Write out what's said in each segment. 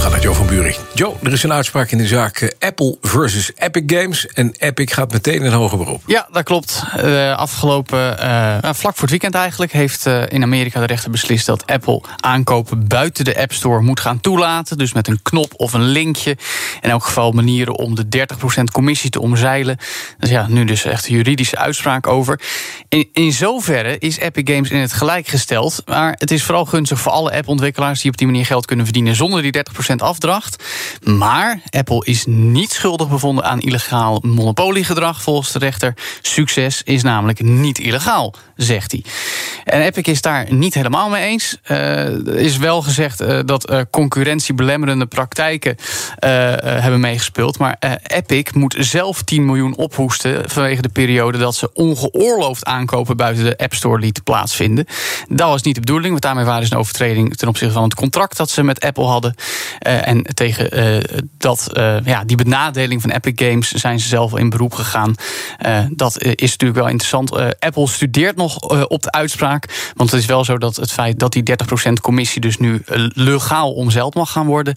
Gaan naar Joe van Buren. Joe, er is een uitspraak in de zaak eh, Apple versus Epic Games. En Epic gaat meteen in hoger beroep. Ja, dat klopt. Uh, afgelopen, uh, vlak voor het weekend eigenlijk, heeft in Amerika de rechter beslist dat Apple aankopen buiten de App Store moet gaan toelaten. Dus met een knop of een linkje. In elk geval manieren om de 30% commissie te omzeilen. Dus ja, nu dus echt een juridische uitspraak over. In, in zoverre is Epic Games in het gelijk gesteld. Maar het is vooral gunstig voor alle appontwikkelaars die op die manier geld kunnen verdienen zonder die 30% afdracht. Maar Apple is niet schuldig bevonden aan illegaal monopoliegedrag volgens de rechter. Succes is namelijk niet illegaal, zegt hij. En Epic is daar niet helemaal mee eens. Uh, er is wel gezegd uh, dat uh, concurrentiebelemmerende praktijken hebben meegespeeld. Maar Epic moet zelf 10 miljoen ophoesten vanwege de periode dat ze ongeoorloofd aankopen buiten de App Store lieten plaatsvinden. Dat was niet de bedoeling, want daarmee waren ze een overtreding ten opzichte van het contract dat ze met Apple hadden. Uh, en tegen uh, dat, uh, ja, die benadeling van Epic Games zijn ze zelf in beroep gegaan. dat is natuurlijk wel interessant. Apple studeert nog op de uitspraak. Want het is wel zo dat het feit dat die 30% commissie dus nu legaal omzeild mag gaan worden,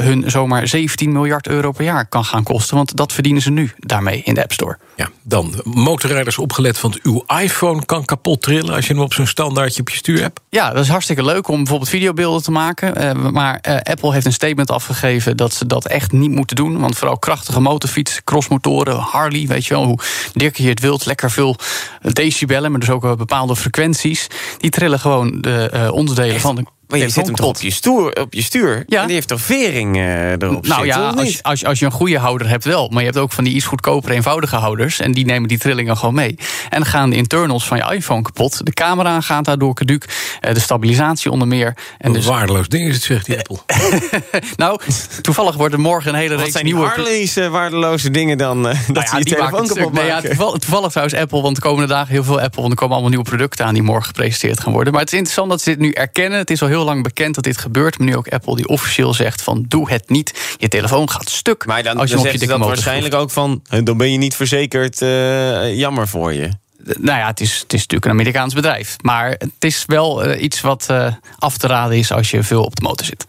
hun zomaar 17 miljard euro per jaar kan gaan kosten. Want dat verdienen ze nu daarmee in de App Store. Ja, dan motorrijders opgelet, want uw iPhone kan kapot trillen als je hem op zo'n standaardje op je stuur hebt. Ja, dat is hartstikke leuk om bijvoorbeeld videobeelden te maken. maar Apple heeft een statement afgegeven dat ze dat echt niet moeten doen. Want vooral krachtige motorfietsen, crossmotoren, Harley, weet je wel, hoe dirker je het wilt, lekker veel decibellen, maar dus ook bepaalde frequenties. Die trillen gewoon de uh, onderdelen van de maar je zet hem toch op je, stoer, op je stuur. Ja. En die heeft toch vering uh, erop Nou ja, als, je, als, je, als je een goede houder hebt wel. Maar je hebt ook van die iets goedkopere, eenvoudige houders. En die nemen die trillingen gewoon mee. En dan gaan de internals van je iPhone kapot. De camera gaat daardoor caduc. De stabilisatie onder meer. En dus... waardeloos ding is het, zegt die Apple. nou, toevallig wordt er morgen een hele reeks zijn nieuwe... Harley's uh, waardeloze dingen dan? Uh, dat nou ja, je die telefoon kapot nee, ja, toevallig, toevallig trouwens Apple, want de komende dagen heel veel Apple. Want er komen allemaal nieuwe producten aan die morgen gepresenteerd gaan worden. Maar het is interessant dat ze dit nu erkennen. Het is al heel lang bekend dat dit gebeurt. Maar nu ook Apple die officieel zegt van doe het niet. Je telefoon gaat stuk. Maar dan, als je dan op je zegt ze dat waarschijnlijk ook van... dan ben je niet verzekerd, uh, jammer voor je. Nou ja, het is, het is natuurlijk een Amerikaans bedrijf. Maar het is wel uh, iets wat uh, af te raden is als je veel op de motor zit.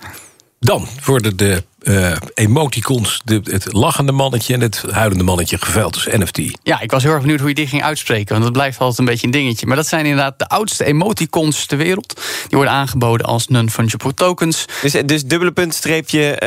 Dan worden de uh, emoticons, de, het lachende mannetje en het huilende mannetje geveld, dus NFT. Ja, ik was heel erg benieuwd hoe je die ging uitspreken, want dat blijft altijd een beetje een dingetje. Maar dat zijn inderdaad de oudste emoticons ter wereld. Die worden aangeboden als non-fungible tokens. Dus, dus dubbele punt, streepje,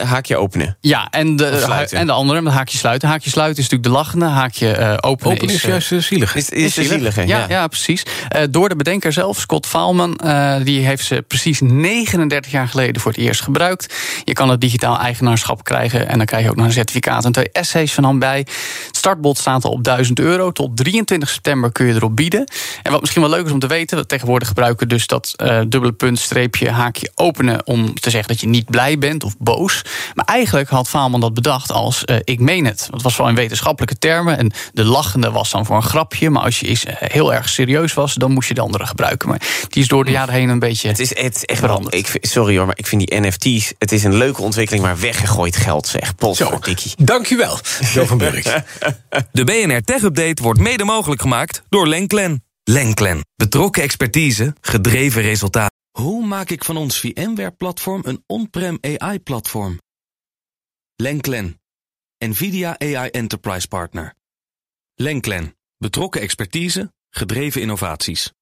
uh, haakje openen. Ja, en de, en de andere, met haakje sluiten. Haakje sluiten is natuurlijk de lachende, haakje uh, openen Open is, is juist zielig. Is, is, is de zielige, ja, ja. ja precies. door de bedenker zelf, Scott Faalman, die heeft ze precies 39 jaar geleden voor het eerst gebruikt. Je kan het digitaal digitaal eigenaarschap krijgen. En dan krijg je ook nog een certificaat en twee essays van hem bij. Het startbod staat al op 1000 euro. Tot 23 september kun je erop bieden. En wat misschien wel leuk is om te weten, tegenwoordig gebruiken dus dat uh, dubbele punt, streepje, haakje openen om te zeggen dat je niet blij bent of boos. Maar eigenlijk had Faalman dat bedacht als uh, ik meen het. Dat was wel in wetenschappelijke termen. En de lachende was dan voor een grapje. Maar als je eens heel erg serieus was, dan moest je de andere gebruiken. Maar die is door de jaren heen een beetje. Het is, het is echt veranderd. Ik, sorry hoor, maar ik vind die NFT's. Het is een leuke ontwikkeling, maar weggegooid geld zeg. Potverdikkie. Dankjewel, Jo van Burg. De BNR Tech Update wordt mede mogelijk gemaakt door Lenklen. Lenklen. Betrokken expertise, gedreven resultaten. Hoe maak ik van ons VMware-platform een on-prem AI-platform? Lenklen. NVIDIA AI Enterprise Partner. Lenklen. Betrokken expertise, gedreven innovaties.